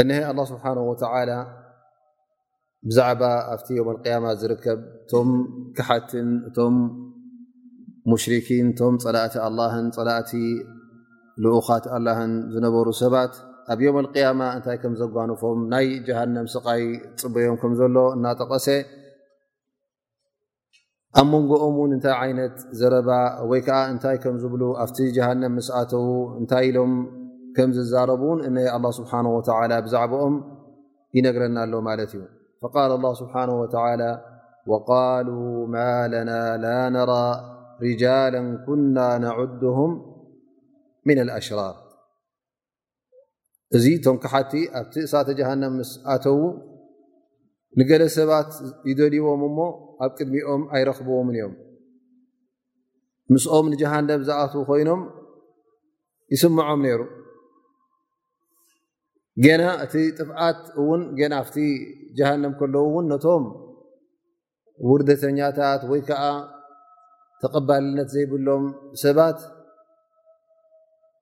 እነሀ ኣላ ስብሓን ወተላ ብዛዕባ ኣብቲ ዮም ኣልቅያማ ዝርከብ እቶም ክሓትን እቶም ሙሽርኪን እቶም ፀላእቲ ኣላህን ፀላእቲ ልኡኻት ኣላህን ዝነበሩ ሰባት ኣብ ዮም ኣልቅያማ እንታይ ከም ዘጓንፎም ናይ ጀሃንም ስቓይ ፅበዮም ከም ዘሎ እናጠቐሰ ኣብ መንጎኦም ውን እንታይ ዓይነት ዘረባ ወይ ከዓ እንታይ ከም ዝብሉ ኣብቲ ጀሃንም ምስኣተዉ እንታይ ኢሎም ከም ዝዛረቡ ውን እነ ኣላ ስብሓን ወላ ብዛዕባኦም ይነግረና ኣሎ ማለት እዩ ቃል ላ ስብሓን ወላ ወቃሉ ማ ለና ላ ነራ ርጃላ ኩና ነዕድም ምን ኣሽራር እዚ እቶም ክሓቲ ኣብቲ እሳተ ጀሃንም ምስ ኣተዉ ንገለ ሰባት ይደልዎም እሞ ኣብ ቅድሚኦም ኣይረኽብዎምን እዮም ምስኦም ንጀሃንም ዝኣትዉ ኮይኖም ይስምዖም ነይሩ ገና እቲ ጥፍኣት እውን ገና ኣብቲ ጀሃንም ከለዉ እውን ነቶም ውርደተኛታት ወይ ከዓ ተቐባልነት ዘይብሎም ሰባት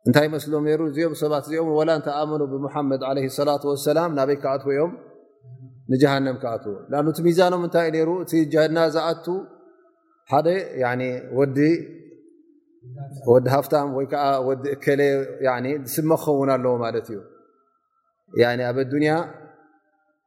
እንታይ መስሎም ሩ እዚኦም ሰባት እዚኦም ወላ እንተ ኣመኑ ብሙሓመድ ለ ሰላ ወሰላም ናበይ ክኣትዎ እዮም ንጀሃንም ክኣትዎ ኣ እቲ ሚዛኖም እንታይ ዩ ሩ እቲ ጀና ዝኣቱ ሓደ ወዲ ሃፍታም ወይከዓ ወዲ እከለ ስመ ክኸውን ኣለዎ ማለት እዩ ኣብ ኣዱንያ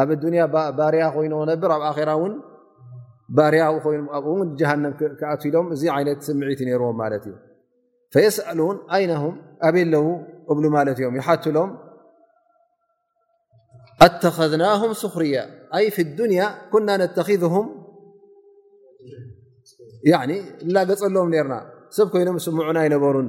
ኣብ ኣዱንያ ባርያ ኮይኑ ክነብር ኣብ ኣራ ውን ባርያ ኮይኑ ኣብኡ ውን ጀሃንም ክኣት ኢሎም እዚ ዓይነት ስምዒት ዩ ነርዎም ማለት እዩ ፈየስኣሉን ኣይነም ኣበይ ኣለዉ እብሉ ማለት እዮም ይሓትሎም ኣተኸዝናም ስኽርያ ኣይ ፊ ዱንያ ኩና ነተኪዝም ላገፀሎም ነርና ሰብ ኮይኖም ስምዑና ኣይነበሩን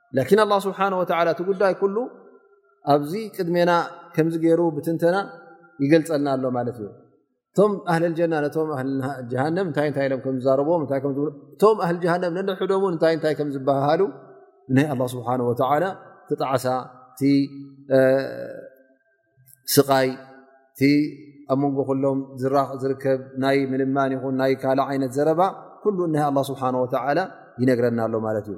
ላኪን ኣላ ስብሓን ወተላ እቲ ጉዳይ ኩሉ ኣብዚ ቅድሜና ከምዚ ገይሩ ብትንተና ይገልፀልና ኣሎ ማለት እዩ እቶም ኣህሊ ጀና ነቶም ጀሃንም እንታይ እንታይ ኢሎም ከምዝዛረብዎም እታይ ዝብ እቶም ኣህሊ ጀሃንም ነንሕዶም ን እንታይ እንታይ ከም ዝበሃሃሉ ናይ ኣላ ስብሓን ወተላ እቲ ጣዕሳ እቲ ስቃይ እቲ ኣብ መንጎ ኩሎም ዝራኽ ዝርከብ ናይ ምልማን ይኹን ናይ ካልእ ዓይነት ዘረባ ኩሉ ናይ ኣላ ስብሓን ወተላ ይነግረና ኣሎ ማለት እዩ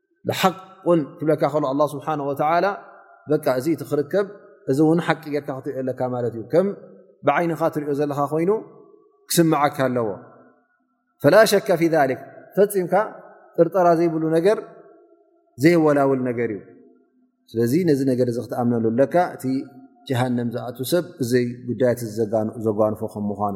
ብሓቅ ን ክብለካ ከሎ ኣ ስብሓ ወላ በቃ እዚ እቲ ክርከብ እዚ እውን ሓቂ ጌርካ ክትሪኦ ኣለካ ማለት እዩ ከም ብዓይንኻ ትሪኦ ዘለካ ኮይኑ ክስምዓካ ኣለዎ ፈላ ሸካ ፊ ሊክ ፈፂምካ ጥርጠራ ዘይብሉ ነገር ዘይወላውል ነገር እዩ ስለዚ ነዚ ነገር እዚ ክትኣምነሉ ኣለካ እቲ ጀሃንም ዝኣት ሰብ እዘይ ጉዳያት ዘጓንፎ ከም ምኳኑ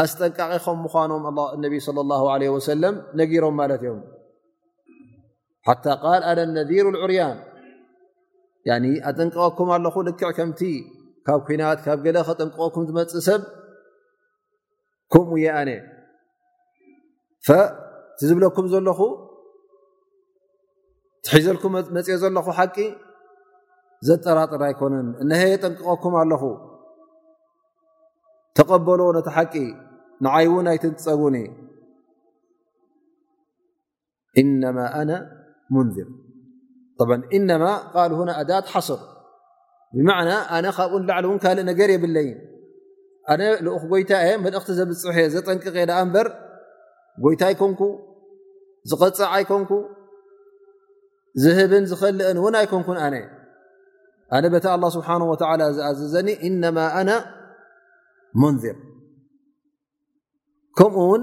ኣስጠንቃቂ ከም ምኳኖም ነቢ صለ ላ ለ ወሰለም ነጊሮም ማለት እዮም ሓታ ቃል ኣነ ነዚሩ ዕርያን ኣጠንቀቀኩም ኣለኹ ልክዕ ከምቲ ካብ ኩናት ካብ ገለ ከጠንቀቀኩም ዝመፅእ ሰብ ከምኡ እየ ኣነ እቲ ዝብለኩም ዘለኹ ትሒዘልኩም መፅኦ ዘለኹ ሓቂ ዘጠራጥር ኣይኮነን እነሀ የጠንቀቀኩም ኣለኹ ተቐበሎ ነቲ ሓቂ ንዓይ እውን ኣይትንጸቡኒ እነማ ኣነ ሙንዝር እነማ ቃል ሁና ኣዳት ሓስር ብማዕና ኣነ ካብኡ ንላዕሊ እውን ካልእ ነገር የብለይን ኣነ ልኡኽ ጎይታ እየ መልእኽቲ ዘብፅሐ እየ ዘጠንቅቀ ዳኣ እምበር ጎይታ ኣይኮንኩ ዝቐፅዕ ኣይኮንኩ ዝህብን ዝኸልእን እውን ኣይኮንኩን ኣነ ኣነ በቲ ኣላ ስብሓን ወተላ ዝኣዘዘኒ እነማ ኣነ ሙንዚር ከምኡ ውን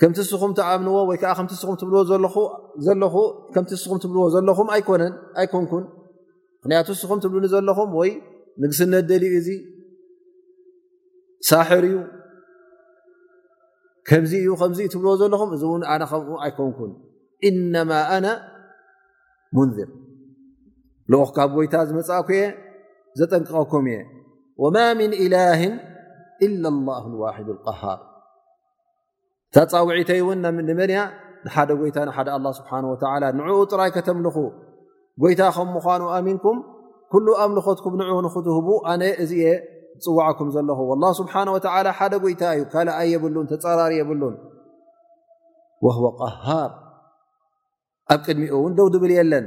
ከምቲ ስኹም ትኣምንዎ ወይ ከዓ ከምቲ ስኹም ትብልዎ ዘለኹ ከምቲ ስኹም ትብልዎ ዘለኹም ኣይኮነን ኣይኮንኩን ምክንያቱ ስኹም ትብልኒ ዘለኹም ወይ ንግስነት ደልዩ እዙ ሳሕር እዩ ከምዚ እዩ ከምዚ ትብልዎ ዘለኹም እዚ እውን ኣነ ከምኡ ኣይኮንኩን እነማ ኣነ ሙንር ልኡኽ ካብ ጎይታ ዝመፃእኩ እየ ዘጠንቅቐኩም እየ ወማ ምን ኢላህ ኢላ ላሁ ልዋሒድ ልቀሃር እታ ፃውዒተይ እውን ንመን እያ ንሓደ ጎይታ ንሓደ ኣላ ስብሓን ወተላ ንዕኡ ጥራይ ከተምልኹ ጎይታ ከም ምኳኑ ኣሚንኩም ኩሉ ኣምልኾትኩም ንዑ ንክትህቡ ኣነ እዚ እየ ዝፅዋዕኩም ዘለኹ ላ ስብሓን ወተላ ሓደ ጎይታ እዩ ካልእ ኣይብሉን ተፃራሪ የብሉን ወህወ ቃሃር ኣብ ቅድሚኡ እውን ደው ድብል የለን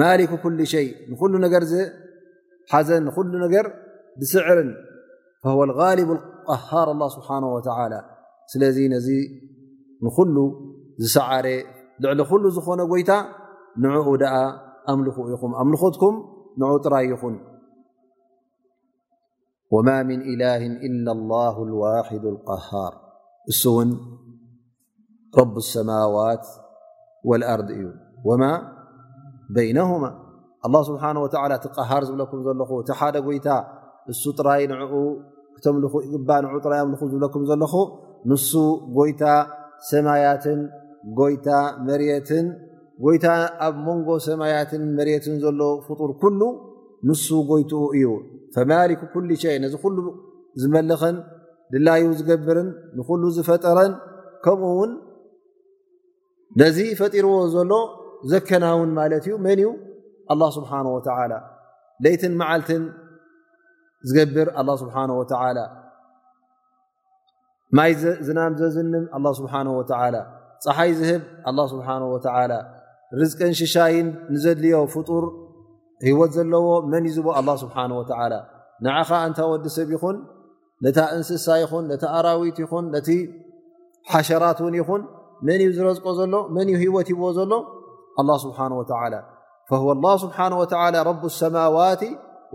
ማሊክ ኩሉ ሸይ ንኩሉ ነገር ዝሓዘን ንኩሉ ነገር ዝስዕርን فهو الغالب القهار الله سبحانه وتعالى سلذ نذ نل ዝسعر لعل ل ዝኾن يت نع د أمل يኹ أملكم نع ጥر يኹن وما من إله إلا الله الواحد القهار س ረብ ሰማዋት ወልኣርድ እዩ ወማ በይነሁማ ኣላ ስብሓን ወተላ እቲ ቃሃር ዝብለኩም ዘለኹ እቲ ሓደ ጎይታ እሱ ጥራይ ንዕኡ ክተምልኹ ይግባ ንኡ ጥራይ ኣምልኹ ዝብለኩም ዘለኹ ንሱ ጎይታ ሰማያትን ጎይታ መሬትን ጎይታ ኣብ መንጎ ሰማያትን መሬትን ዘሎ ፍጡር ኩሉ ንሱ ጎይትኡ እዩ ፈማሊክ ኩል ሸይ ነዚ ኩሉ ዝመልኽን ድላዩ ዝገብርን ንኩሉ ዝፈጠረን ከምኡ ውን ነዚ ፈጢርዎ ዘሎ ዘከናውን ማለት እዩ መን እዩ ኣላ ስብሓን ወተላ ለይትን መዓልትን ዝገብር ኣላ ስብሓን ወተላ ማይ ዝናም ዘዝንም ኣላ ስብሓን ወተላ ፀሓይ ዝህብ ኣላ ስብሓን ወተላ ርዝቅን ሽሻይን ንዘድልዮ ፍጡር ህወት ዘለዎ መን ይዝቦ ኣላ ስብሓን ወተላ ንዓኻ እንታ ወዲ ሰብ ይኹን ነታ እንስሳ ይኹን ነቲ ኣራዊት ይኹን ነቲ ሓሸራት እውን ይኹን መን እዩ ዝረዝቆ ዘሎ መን እዩ ህወት ይብዎ ዘሎ ኣላ ስብሓን ወተላ ፈወ ላ ስብሓን ወተላ ረብ ሰማዋት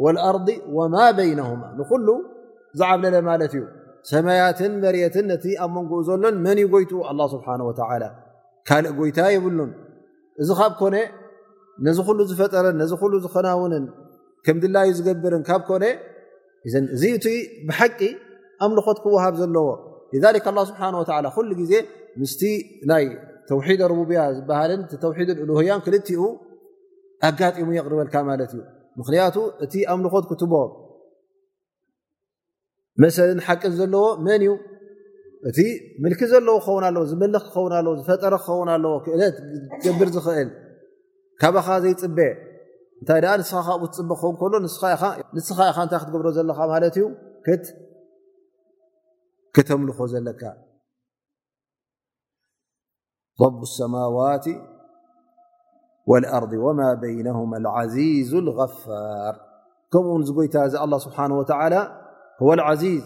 ወልኣርض ወማ በይነሁማ ንኩሉ ዝዓብለለ ማለት እዩ ሰማያትን መሬትን ነቲ ኣብ መንጎኡ ዘሎን መን እዩ ጎይትኡ ኣላ ስብሓን ወተላ ካልእ ጎይታ የብሉን እዚ ካብ ኮነ ነዚ ኩሉ ዝፈጠረን ነዚ ኩሉ ዝከናውንን ከም ድላዩ ዝገብርን ካብ ኮነ እዚ እቲ ብሓቂ ኣምልኾት ክወሃብ ዘለዎ ه ስብሓ ኩሉ ግዜ ምስቲ ናይ ተውሒድ ኣርቡብያ ዝበሃልን ተውሒድ እሉህያ ክልትኡ ኣጋጢሙ የቕርበልካ ማለት እዩ ምክንያቱ እቲ ኣምልኾት ክትቦ መሰልን ሓቅን ዘለዎ መን እዩ እቲ ምልኪ ዘለዎ ክኸውን ኣለዎ ዝምልኽ ክኸውን ኣለዎ ዝፈጠረ ክኸውን ኣለዎ ክእለት ዝገብር ዝኽእል ካባኻ ዘይፅበ እንታይ ደኣ ንስኻ ካብኡ ትፅበ ክኸውን ከሎ ንስኻ ኢኻ እንታይ ክትገብሮ ዘለኻ ማለት እዩ ከተምልኾ ዘለካ ረቡ ሰማዋት ወልኣርض ወማ በይነሁማ ዓዚዙ ልغፋር ከምኡውን ዝጎይታ እዚ ኣላ ስብሓን ወተላ ወልዓዚዝ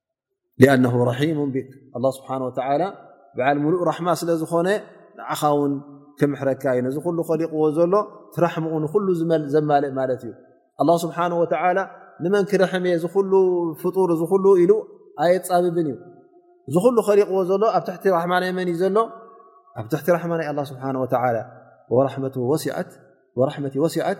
ራሒሙ ቢክ ኣላ ስብሓን ወተዓላ ብዓል ሙሉእ ራሕማ ስለ ዝኾነ ንዓኻ ውን ክምሕረካ እዩ ነዚ ኩሉ ከሊቕዎ ዘሎ ትራሕምኡ ንኩሉ ዘማልእ ማለት እዩ ኣላ ስብሓን ወተዓላ ንመን ክርሕም እየ ዝኩሉ ፍጡር ዝኩሉ ኢሉ ኣየፃብብን እዩ እዚ ኩሉ ከሊቕዎ ዘሎ ኣብ ትሕቲ ራሕማ ናይ መን እዩ ዘሎ ኣብ ትሕቲ ራሕማ ናይ ኣላ ስብሓን ወተዓላ ወራሕመቲ ወሲዐት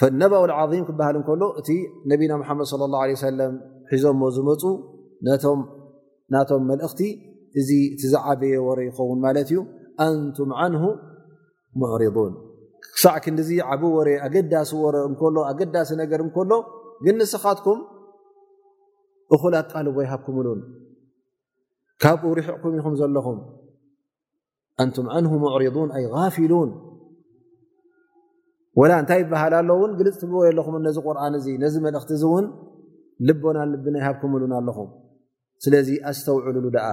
ፈነበው ዓም ክበሃል እንከሎ እቲ ነቢና ሓመድ ለ ላ ሰለም ሒዞሞ ዝመፁ ነቶም ናቶም መልእኽቲ እዚ እቲ ዝዓበየ ወረ ይኸውን ማለት እዩ ኣንቱም ዓንሁ ሙዕሪضን ክሳዕ ክንዲዚ ዓብ ወረ ኣገዳሲ ወረ እከሎ ኣገዳሲ ነገር እከሎ ግን ንስኻትኩም እኹል ኣቃልቦ ይሃብኩምሉን ካብኡ ርሕቕኩም ኢኹም ዘለኹም ኣንቱም ኣንሁ ሙዕሪضን ኣይ غፊሉን ወላ እንታይ ይበሃል ኣሎ እውን ግልፅ ትብልዎ ኣለኹም ነዚ ቁርን እዚ ነዚ መልእኽቲ እዚ እውን ልቦና ልቢ ናይ ሃብኩምሉን ኣለኹም ስለዚ ኣስተውዕሉሉ ደኣ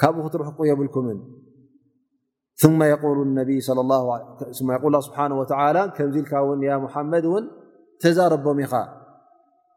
ካብኡ ክትርሕቁ የብልኩምን ثመ የقሉ ነቢ ስብሓ ወላ ከምዚ ኢልካ ውን ያ ሙሓመድ እውን ተዛረቦም ኢኻ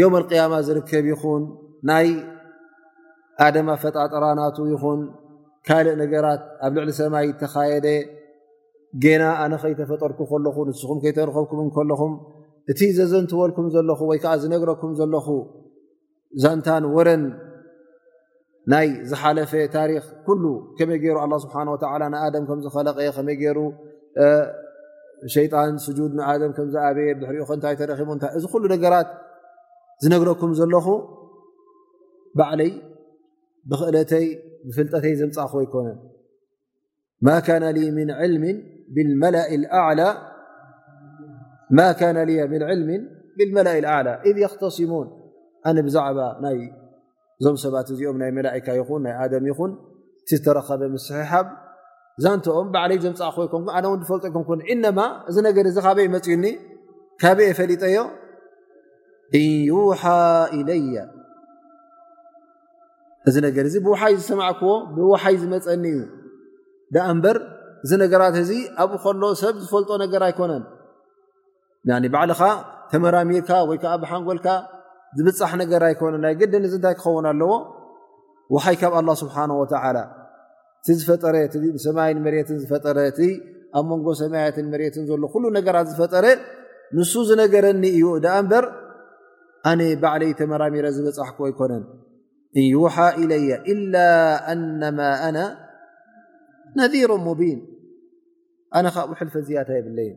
ዮም ኣልቅያማ ዝርከብ ይኹን ናይ ኣደማ ፈጣጠራናቱ ይኹን ካልእ ነገራት ኣብ ልዕሊ ሰማይ እተኻየደ ጌና ኣነ ከይተፈጠርኩ ከለኹ ንስኹም ከይተረኸብኩም ከለኹም እቲ ዘዘንትወልኩም ዘለኹ ወይ ከዓ ዝነግረኩም ዘለኹ ዛንታን ወረን ናይ ዝሓለፈ ታሪክ ኩሉ ከመይ ገይሩ ኣላ ስብሓን ወተላ ንኣደም ከም ዝኸለቀ ከመይ ገይሩ ሸይጣን ስጁድ ንኣደም ከም ዝኣበየ ድሕሪኡ ከንታይ ተረኪቡ ታይ እዚ ኩሉ ነገራት ዝነግረኩም ዘለኹ ባዕለይ ብክእለተይ ብፍልጠተይ ዘምፃእኹ ኣይኮነን ማ ካነ ሊ ምን ዕልሚ ብመላእ ኣዕላ እ የክተስሙን ኣነ ብዛዕባ ናይ እዞም ሰባት እዚኦም ናይ መላካ ይኹን ናይ ኣደም ይኹን ዝተረኸበ ምስሕሓብ ዛንተኦም ባዕለይ ዘምፃእ ኮይ ኮን ኣነ ውን ዝፈልጦ ኮንኩ እነማ እዚ ነገር እዚ ካበይ መፅዩኒ ካበይ የፈሊጠዮ እዩሓ ኢለያ እዚ ነገር እዚ ብውሓይ ዝሰማዕክዎ ብውሓይ ዝመፀኒ እዩ ደኣ እምበር እዚ ነገራት እዚ ኣብኡ ከሎ ሰብ ዝፈልጦ ነገር ኣይኮነን ባዕልኻ ተመራሚርካ ወይ ከዓ ብሓንጎልካ ዝብፃሕ ነገር ኣይኮነን ናይ ግድን እዚ እንታይ ክኸውን ኣለዎ ውሓይ ካብ ኣላ ስብሓን ወተዓላ እቲ ዝፈጠረ ሰማይን መሬትን ዝፈጠረ እቲ ኣብ መንጎ ሰማያትን መሬትን ዘሎ ኩሉ ነገራት ዝፈጠረ ንሱ ዝነገረኒ እዩ ዳኣ እምበር ኣነ ባዕለይ ተመራሚረ ዝበፃሕኩ ኣይኮነን እንዩውሓ ኢለየ ኢላ ኣነማ ኣነ ነذሮ ሙቢን ኣነ ካብኡ ሕልፈ ዝያታ የብለይን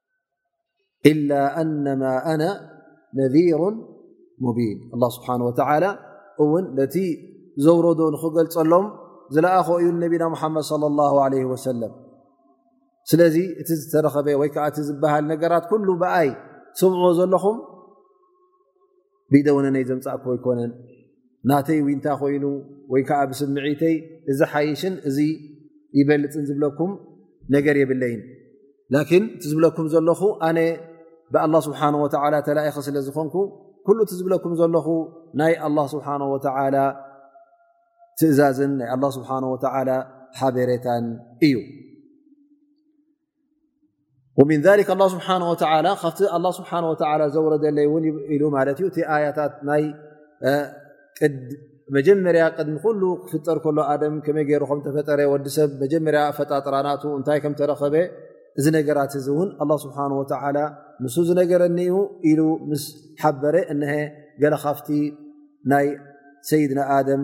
ኢላ ኣነማ ኣነ ነذሩ ሙቢን ኣ ስብሓ ወተላ እውን ነቲ ዘውረዶ ንኽገልፀሎም ዝለኣኸ እዩ ነቢና ሙሓመድ صለ ላ ለ ወሰለም ስለዚ እቲ ዝተረኸበ ወይ ከዓ እቲ ዝበሃል ነገራት ኩሉ ብኣይ ስምዑ ዘለኹም ብኢደወነነይ ዘምፃእኩ ኣይኮነን ናተይ ዊንታ ኮይኑ ወይ ከዓ ብስምዒተይ እዚ ሓይሽን እዚ ይበልፅን ዝብለኩም ነገር የብለይን ላኪን እቲ ዝብለኩም ዘለኹ ኣነ ብኣላ ስብሓን ወተላ ተላኢኸ ስለ ዝኾንኩ ኩሉ እቲ ዝብለኩም ዘለኹ ናይ ኣላ ስብሓን ወተላ ትእዛዝን ናይ ኣላ ስብሓን ወተላ ሓበሬታን እዩ ምን ذ ه ስብሓ ካብቲ ه ስብሓ ዘውረደለይ ን ኢሉ ማት እዩ እቲ ኣያታት ናይ መጀመርያ ቅድሚ ኩሉ ክፍጠር ከሎ ኣደም ከመይ ገይሩ ከም ተፈጠረ ወዲ ሰብ መጀመርያ ኣፈጣጥራናቱ እንታይ ከም ተረኸበ እዚ ነገራት እዚ እውን ኣ ስብሓ ወ ንሱ ዝነገረኒ ዩ ኢሉ ምስ ሓበረ እሀ ገለ ካብቲ ናይ ሰይድና ኣደም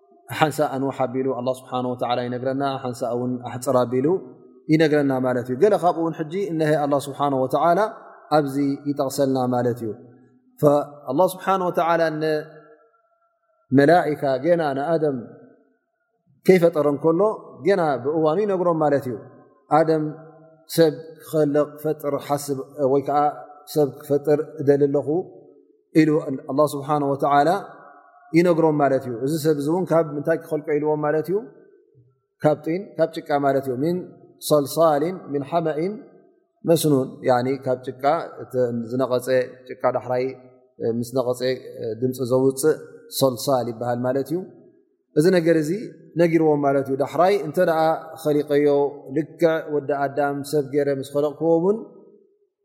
ሓንሳ ኣንዋሓ ኣቢሉ ኣ ስብሓ ወላ ይነግረና ሓንሳ እውን ኣሕፅር ኣቢሉ ይነግረና ማለት እዩ ገለ ካብኡ እውን ሕጂ እነ ኣላ ስብሓን ወተላ ኣብዚ ይጠቕሰልና ማለት እዩ ኣላ ስብሓን ወተላ ንመላእካ ገና ንኣደም ከይፈጠረ ከሎ ገና ብእዋኑ ይነግሮም ማለት እዩ ኣደም ሰብ ክኸልቕ ፈጥር ሓስብ ወይከዓ ሰብ ክፈጥር እደሊ ኣለኹ ኢሉ ኣላ ስብሓን ወተላ ይነግሮም ማለት እዩ እዚ ሰብ እዚ እውን ካብ ምንታይ ክኸልቀ ኢልዎም ማለት እዩ ካብ ጢን ካብ ጭቃ ማለት እዩ ምን ሰልሳልን ምን ሓመእን መስኑን ካብ ጭቃ ዝነቐፀ ጭቃ ዳሕራይ ምስ ነቐፀ ድምፂ ዘውፅእ ሰልሳል ይበሃል ማለት እዩ እዚ ነገር እዚ ነጊርዎም ማለት እዩ ዳሕራይ እንተ ኸሊቀዮ ልክዕ ወዲ ኣዳም ሰብ ገይረ ምስ ኸለቕክዎውን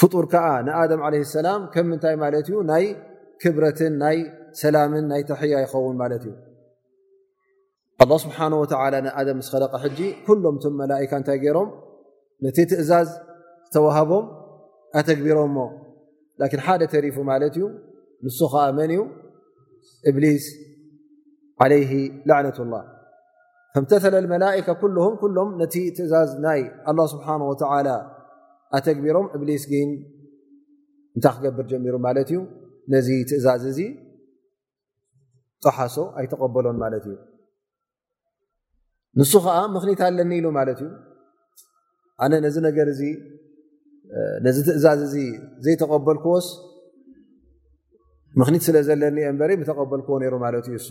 ፍጡር ከዓ ንኣደም ለ ሰላም ከም ምንታይ ማለት እዩ ናይ ክብረትን ናይ ሰላምን ናይ ተሕያ ይኸውን ማለት እዩ ኣላ ስብሓን ወተላ ንኣደም ምስ ከለቀ ሕጂ ኩሎም ቶም መላእካ እንታይ ገይሮም ነቲ ትእዛዝ ዝተዋሃቦም ኣተግቢሮም ሞ ላኪን ሓደ ተሪፉ ማለት እዩ ንሱ ከዓ መን እዩ እብሊስ ዓለይህ ላዕነት ላ ፈምተተለ መላካ ኩልም ኩሎም ነቲ ትእዛዝ ናይ ኣላ ስብሓን ወተላ ኣተግቢሮም እብሊስ ግን እንታይ ክገብር ጀሚሩ ማለት እዩ ነዚ ትእዛዝ እዚ ፀሓሶ ኣይተቐበሎን ማለት እዩ ንሱ ከዓ ምኽኒት ኣለኒ ኢሉ ማለት እዩ ኣነ ነዚ ነገር እዚ ነዚ ትእዛዝ እዚ ዘይተቐበልክዎስ ምኽኒት ስለ ዘለኒ እበሪ ምተቐበልክዎ ነይሩ ማለት እዩ እሱ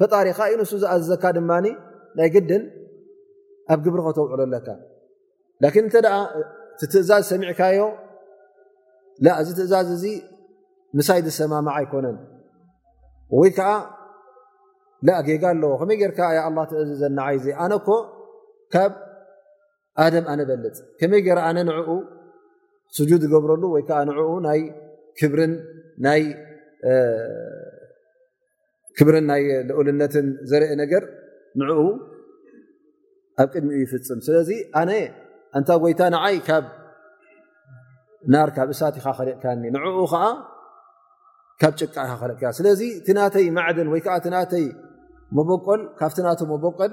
ፈጣሪኻ እዩ ንሱ ዝኣዘካ ድማ ናይ ግድን ኣብ ግብሪ ከተውዕሎ ኣለካ ላኪን እንተ እቲ ትእዛዝ ሰሚዕካዮ ላ እዚ ትእዛዝ እዚ ምሳይ ዝሰማማዕ ኣይኮነን ወይ ከዓ ላ ጌጋ ኣለዎ ከመይ ጌርካ ያ ኣላ ትእዝዘናዓይዚ ኣነ እኮ ካብ ኣደም ኣነ በልፅ ከመይ ገይረ ኣነ ንዕኡ ስጁድ ዝገብረሉ ወይ ከዓ ንዕኡ ናይ ክብርን ናይ ክብርን ናይ ልኡልነትን ዘርኢ ነገር ንዕኡ ኣብ ቅድሚ ዩ ይፍፅም ስለዚ ኣነ ኣንታ ጎይታ ንዓይ ካብ ናር ካብ እሳት ኢካ ከሪቕካኒ ንዕኡ ከዓ ካብ ጭቃ ኢካ ከሪቕካ ስለዚ እቲ ናተይ ማዕድን ወይ ከዓ እቲ ናተይ መበቆል ካብቲ ናተ መበቀል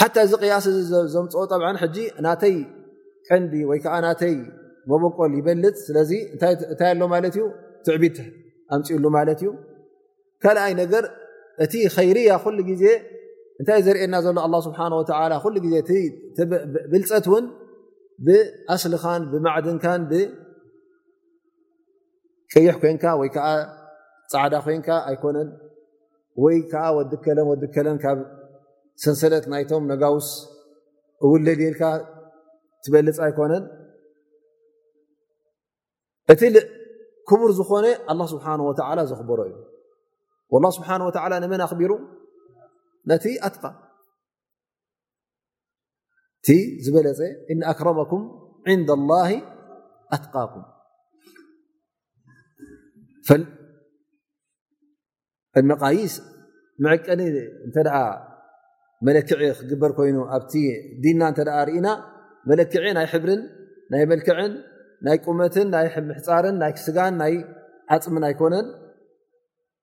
ሓታ እዚ ቅያስ እዚ ዘምፅኦ ጠብዓ ሕጂ ናተይ ቀንዲ ወይ ከዓ ናተይ መበቆል ይበልፅ ስለዚ እንታይ ኣሎ ማለት እዩ ትዕቢት ኣምፅኡሉ ማለት እዩ ካልኣይ ነገር እቲ ኸይርያ ኩሉ ግዜ እንታይ ዘርእየና ዘሎ ኣላ ስብሓን ወተላ ኩሉ ግዜ ብልፀት እውን ብኣስልኻን ብማዕድንካን ቀይሕ ኮንካ ወይ ከዓ ፃዕዳ ኮንካ ኣይኮነን ወይ ከዓ ወዲከለን ወዲከለን ካብ ሰንሰለት ናይቶም ነጋውስ እውለድ የልካ ትበልፅ ኣይኮነን እቲ ክቡር ዝኾነ ኣላ ስብሓን ወተዓላ ዘኽበሮ እዩ ላ ስብሓን ወተዓላ ንመን ኣኽቢሩ ነቲ ኣትቃ እቲ ዝበለፀ እነ ኣክረመኩም ዕንዳ ላ ኣትቃኩም መቃይስ መዕቀኒ እተ መለክዒ ክግበር ኮይኑ ኣብቲ ዲና እተ ርኢና መለክዒ ናይ ሕብርን ናይ መልክዕን ናይ ቁመትን ናይ ምሕፃርን ናይ ስጋን ናይ ዓፅምን ኣይኮነን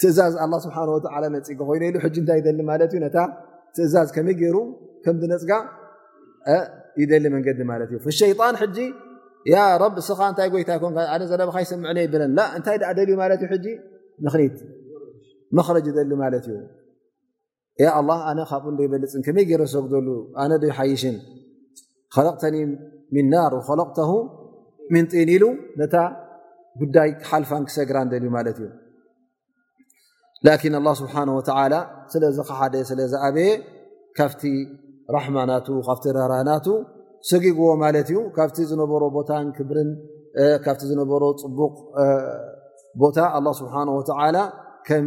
ትእዛዝ ኣላ ስብሓን ወተላ ነፂገ ኮይነ ኢሉ ሕጂ እንታይ ይደሊ ማለት እዩ ነታ ትእዛዝ ከመይ ገይሩ ከም ዝነፅጋ ይደሊ መንገዲ ማለት እዩ ሸይጣን ሕጂ ያ ረብ እስኻ እንታይ ጎይታ ኮን ኣነ ዘለበካ ይሰምዕኒ ይብለን እንታይ ደኣ ደልዩ ማለት እዩ ሕጂ ምክኒት መክረጅ ይደሊ ማለት እዩ ያ ኣላ ኣነ ካብኡ እንዶ ይበልፅን ከመይ ገይረ ሰግደሉ ኣነ ዶ ይሓይሽን ኸለቕተኒ ምን ናር ኸለቕተ ምን ጢን ኢሉ ነታ ጉዳይ ክሓልፋን ክሰግራን ደልዩ ማለት እዩ ላኪን ኣላ ስብሓን ወተላ ስለ ዝኸሓደ ስለ ዝኣበየ ካብቲ ራሕማ ናቱ ካብቲ ረራ ናቱ ሰጊግዎ ማለት እዩ ካብቲ ዝነበሮ ቦታን ክብርን ካብቲ ዝነበሮ ፅቡቕ ቦታ ኣላ ስብሓን ወተላ ከም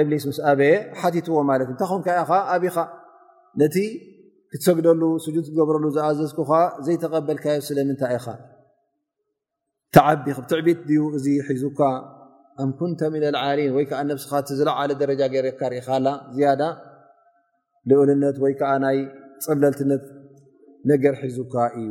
እብሊስ ምስ ኣበየ ሓቲትዎ ማለት እዩ እንታይ ኮንካ ኢኻ ኣብኻ ነቲ ክትሰግደሉ ስጁድ ክትገብረሉ ዝኣዘዝኩኻ ዘይተቐበልካዮ ስለምንታይ ኢኻ ተዓቢ ትዕቢት ድዩ እዚ ሒዙካ ኣም ኩንተ ምና ልዓሊን ወይ ከዓ ነብስኻ እቲ ዝለዓለ ደረጃ ገይረካ ርኢኻላ ዝያዳ ልኡልነት ወይ ከዓ ናይ ፀብለልትነት ነገር ሒዙካ እዩ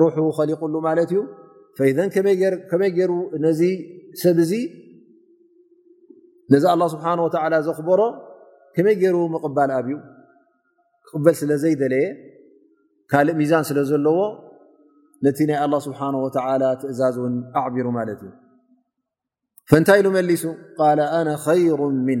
ሩሑ ኸሊቕሉ ማለት እዩ ፈዘን ከመይ ገይሩ ነዚ ሰብ እዚ ነዚ ኣላ ስብሓን ወተላ ዘኽበሮ ከመይ ገይሩ ምቕባል ኣብዩ ክቕበል ስለ ዘይደለየ ካልእ ሚዛን ስለ ዘለዎ ነቲ ናይ ኣላ ስብሓን ወተላ ትእዛዝ እውን ኣዕቢሩ ማለት እዩ ፈእንታይ ኢሉ መሊሱ ቃል ኣነ ኸይሩ ምን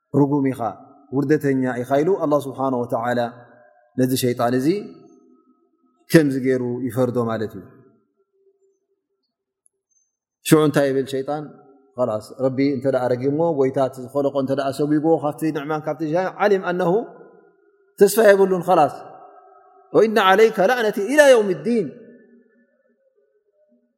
ርጉም ኢኻ ውርደተኛ ኢኻ ኢሉ ኣላ ስብሓን ወተላ ነዚ ሸይጣን እዚ ከምዚ ገይሩ ይፈርዶ ማለት እዩ ሽዑ እንታይ ይብል ሸይጣን ላስ ረቢ እንተ ረጊሞ ጎይታ እቲ ዝኸለቆ እተ ሰጉጉዎ ካብቲ ንዕማን ካብቲ ሻ ዓሊም ኣነሁ ተስፋ የብሉን ላስ ወኢና ዓለይካ ላእነቲ ኢላ ዮም ዲን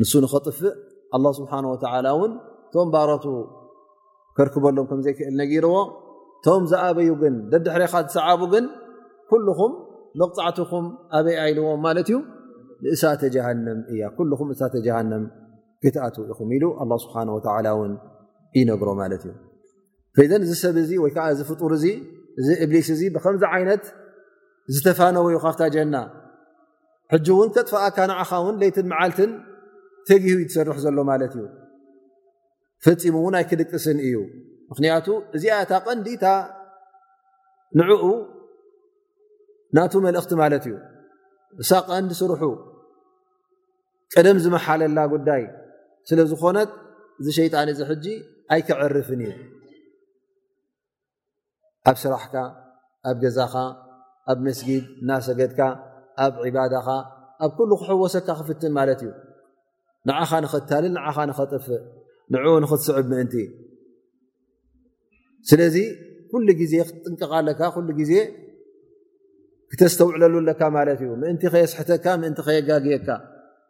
ንሱ ንኸጥፍእ ኣላ ስብሓን ወተዓላ እውን እቶም ባሮቱ ከርክበሎም ከም ዘይክእል ነጊርዎ እቶም ዝኣበዩ ግን ደድሕሬኻ ዝሰዓቡ ግን ኩልኹም መቕፃዕትኹም ኣበይ ኣይልዎም ማለት እዩ ንእሳተ ጀሃንም እያ ኩልኹም እሳተ ጀሃንም ክትኣት ኢኹም ኢሉ ኣላ ስብሓን ወተዓላ እውን ይነግሮ ማለት እዩ ፈዘን እዚ ሰብ እዚ ወይ ከዓ እዚ ፍጡር እዚ እዚ እብሊስ እዚ ብከምዚ ዓይነት ዝተፋነወዩ ካብታ ጀና ሕጂ እውን ከጥፍኣካ ንዓኻ ውን ለይትን መዓልትን ተጊሁ እዩ ትሰርሕ ዘሎ ማለት እዩ ፈፂሙ እውን ኣይክድቅስን እዩ ምክንያቱ እዚኣ እታ ቀንዲታ ንዕኡ ናቱ መልእኽቲ ማለት እዩ እሳ ቀንዲ ስርሑ ቀደም ዝመሓለላ ጉዳይ ስለ ዝኾነት እዚ ሸይጣን እዚ ሕጂ ኣይክዕርፍን እዩ ኣብ ስራሕካ ኣብ ገዛኻ ኣብ መስጊድ እናሰገድካ ኣብ ዕባዳኻ ኣብ ኩሉ ክሕወሰካ ክፍትን ማለት እዩ ንዓኻ ንኸታልል ንዓኻ ንኸጥፍእ ንኡ ንኽትስዕብ ምእንቲ ስለዚ ኩሉ ግዜ ክትጥንቀቕ ኣለካ ኩሉ ግዜ ክተስተውዕለሉ ኣለካ ማለት እዩ ምእንቲ ከየስሕተካ ምእንቲ ከየጋግየካ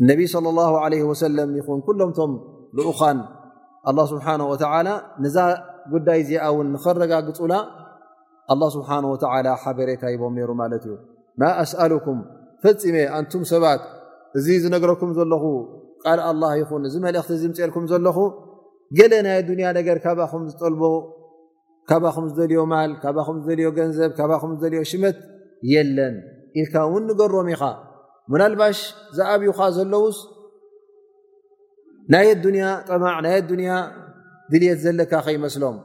እነቢ صለ ላ ለ ወሰለም ይኹን ኩሎም ቶም ልኡኻን ኣላ ስብሓን ወተላ ንዛ ጉዳይ እዚኣ እውን ንኸረጋግፁላ ኣላ ስብሓን ወተላ ሓበሬታ ሂቦም ነይሩ ማለት እዩ ማ ኣስኣሉኩም ፈፂመ ኣንቱም ሰባት እዚ ዝነገረኩም ዘለኹ ቃል ኣላ ይኹን እዚ መልእኽቲ ዝምፅኤልኩም ዘለኹ ገለ ናይ ኣዱንያ ነገር ካባኹም ዝጠልቦ ካባኹም ዝደልዮ ማል ካባኹም ዝደልዮ ገንዘብ ካባኹም ዝደልዮ ሽመት የለን ኢልካ እውን ንገሮም ኢኻ ምናልባሽ ዝኣብዩኻ ዘለዉስ ናይ ኣዱንያ ጠማዕ ናይ ኣዱንያ ድልት ዘለካ ከይመስሎም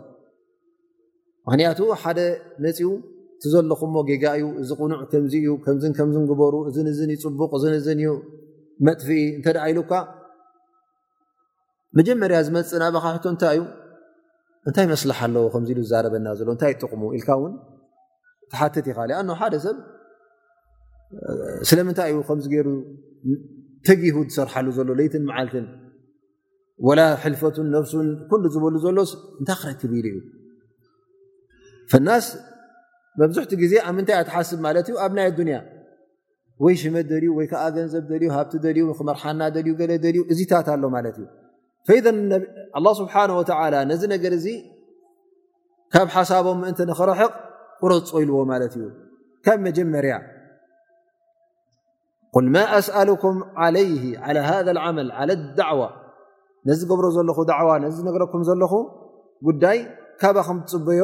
ምክንያቱ ሓደ መፅኡ እቲ ዘለኹሞ ጌጋ እዩ እዚ ቕኑዕ ከምዚ እዩ ከምዝ ከምዝ ግበሩ እዝን እዝን ይፅቡቕ እዝን እዝን እዩ መጥፍኢ እንተ ኢሉካ መጀመርያ ዝመፅእ ናባካ ሕቶ እንታይ እዩ እንታይ መስላሓ ኣለዎ ከምዚ ኢሉ ዝዛረበና ዘሎ እንታይ ይጥቕሙ ኢልካ እውን ትሓትት ኢኻ ኣኖ ሓደ ሰብ ስለምንታይ እዩ ከምዚ ገይሩ ተጊሁ ዝሰርሓሉ ዘሎ ለይትን መዓልትን ወላ ሕልፈቱን ነፍሱን ኩሉ ዝበሉ ዘሎስ እንታይ ክረክብ ኢሉ እዩ ፈናስ መብዝሕቲ ግዜ ኣብ ምንታይ እትሓስብ ማለት እዩ ኣብ ናይ ኣዱንያ ወይ ሽመት ደልዩ ወይ ከዓ ገንዘብ ደልዩ ሃብቲ ደልዩ ክመርሓና ደልዩ ገለ ደልዩ እዚታት ኣሎ ማለት እዩ ፈይደ ኣላ ስብሓን ወተላ ነዚ ነገር እዚ ካብ ሓሳቦም ምእንቲ ንክረሕቕ ቁረፆ ኢልዎ ማለት እዩ ካብ መጀመርያ ቁል ማ ኣስኣልኩም ዓለይ ዓላ ሃ ዓመል ዓለ ዳዕዋ ነዚ ገብሮ ዘለኹ ዳዕዋ ነዚ ነገረኩም ዘለኹ ጉዳይ ካባከም ትፅበዮ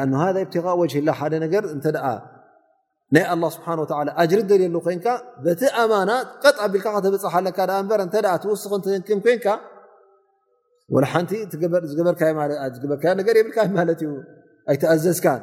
ኣ ሃ ብትቃ ወጅሂ ላ ሓደ ነገር እተ ናይ ኣላ ስብሓን ወላ ኣጅሪ ደልየሉ ኮንካ በቲ ኣማና ቀጥ ኣቢልካ ከተብፅሓ ኣለካ ኣ እበር እተ ትውስኽ ትንክም ኮንካ ወላ ሓንቲ ዝገበርካዮ ነገር የብልካ ማለት እዩ ኣይተኣዘዝካን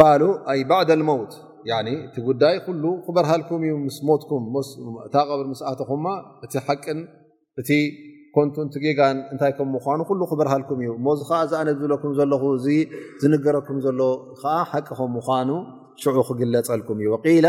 ቃሉ ኣይ ባዕዳ ልመውት እቲ ጉዳይ ኩሉ ክበርሃልኩም እዩ ምስ ሞትኩም እታ ቐብሪ ምስኣተኹማ እቲ ሓቅን እቲ ኮንቱን ትጌጋን እንታይ ከም ምኳኑ ኩሉ ክበርሃልኩም እዩ እሞዚ ከዓ እዛ ኣነ ዝብለኩም ዘለኹ እዚ ዝንገረኩም ዘሎ ከዓ ሓቂ ከም ምኳኑ ሽዑ ክግለፀልኩም እዩ ወቂላ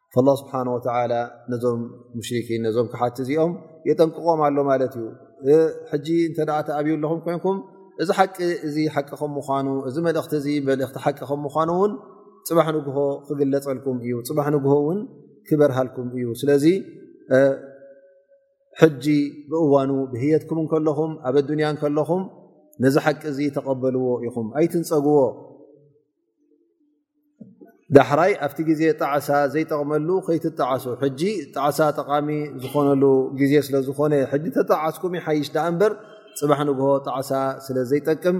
ላ ስብሓን ወተላ ነዞም ሙሽርኪን ነዞም ክሓቲ እዚኦም የጠንቅቖም ኣሎ ማለት እዩ ሕጂ እንተ ተኣብዩ ኣለኹም ኮይንኩም እዚ ሓቂ እዚ ሓቂ ከም ምኳኑ እዚ መልእኽቲ እዚ መልእኽቲ ሓቂ ከም ምኳኑ እውን ፅባሕ ንግሆ ክግለፀልኩም እዩ ፅባሕ ንግሆ እውን ክበርሃልኩም እዩ ስለዚ ሕጂ ብእዋኑ ብህየትኩም እንከለኹም ኣብ ኣዱንያ እንከለኹም ነዚ ሓቂ እዚ ተቐበልዎ ኢኹም ኣይትንፀግዎ ዳሕራይ ኣብቲ ግዜ ጣዕሳ ዘይጠቕመሉ ከይትጣዓሱ ሕጂ ጣዕሳ ጠቓሚ ዝኾነሉ ግዜ ስለ ዝኾነ ሕጂ ተጣዓስኩም ይሓይሽ ዳኣ እምበር ፅባሕ ንግሆ ጣዕሳ ስለ ዘይጠቅም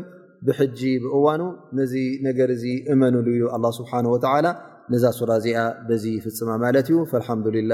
ብሕጂ ብእዋኑ ነዚ ነገር እዚ እመንሉ እዩ ኣላ ስብሓን ወተዓላ ነዛ ሱራ እዚኣ በዚ ይፍፅማ ማለት እዩ ፈልሓምዱልላ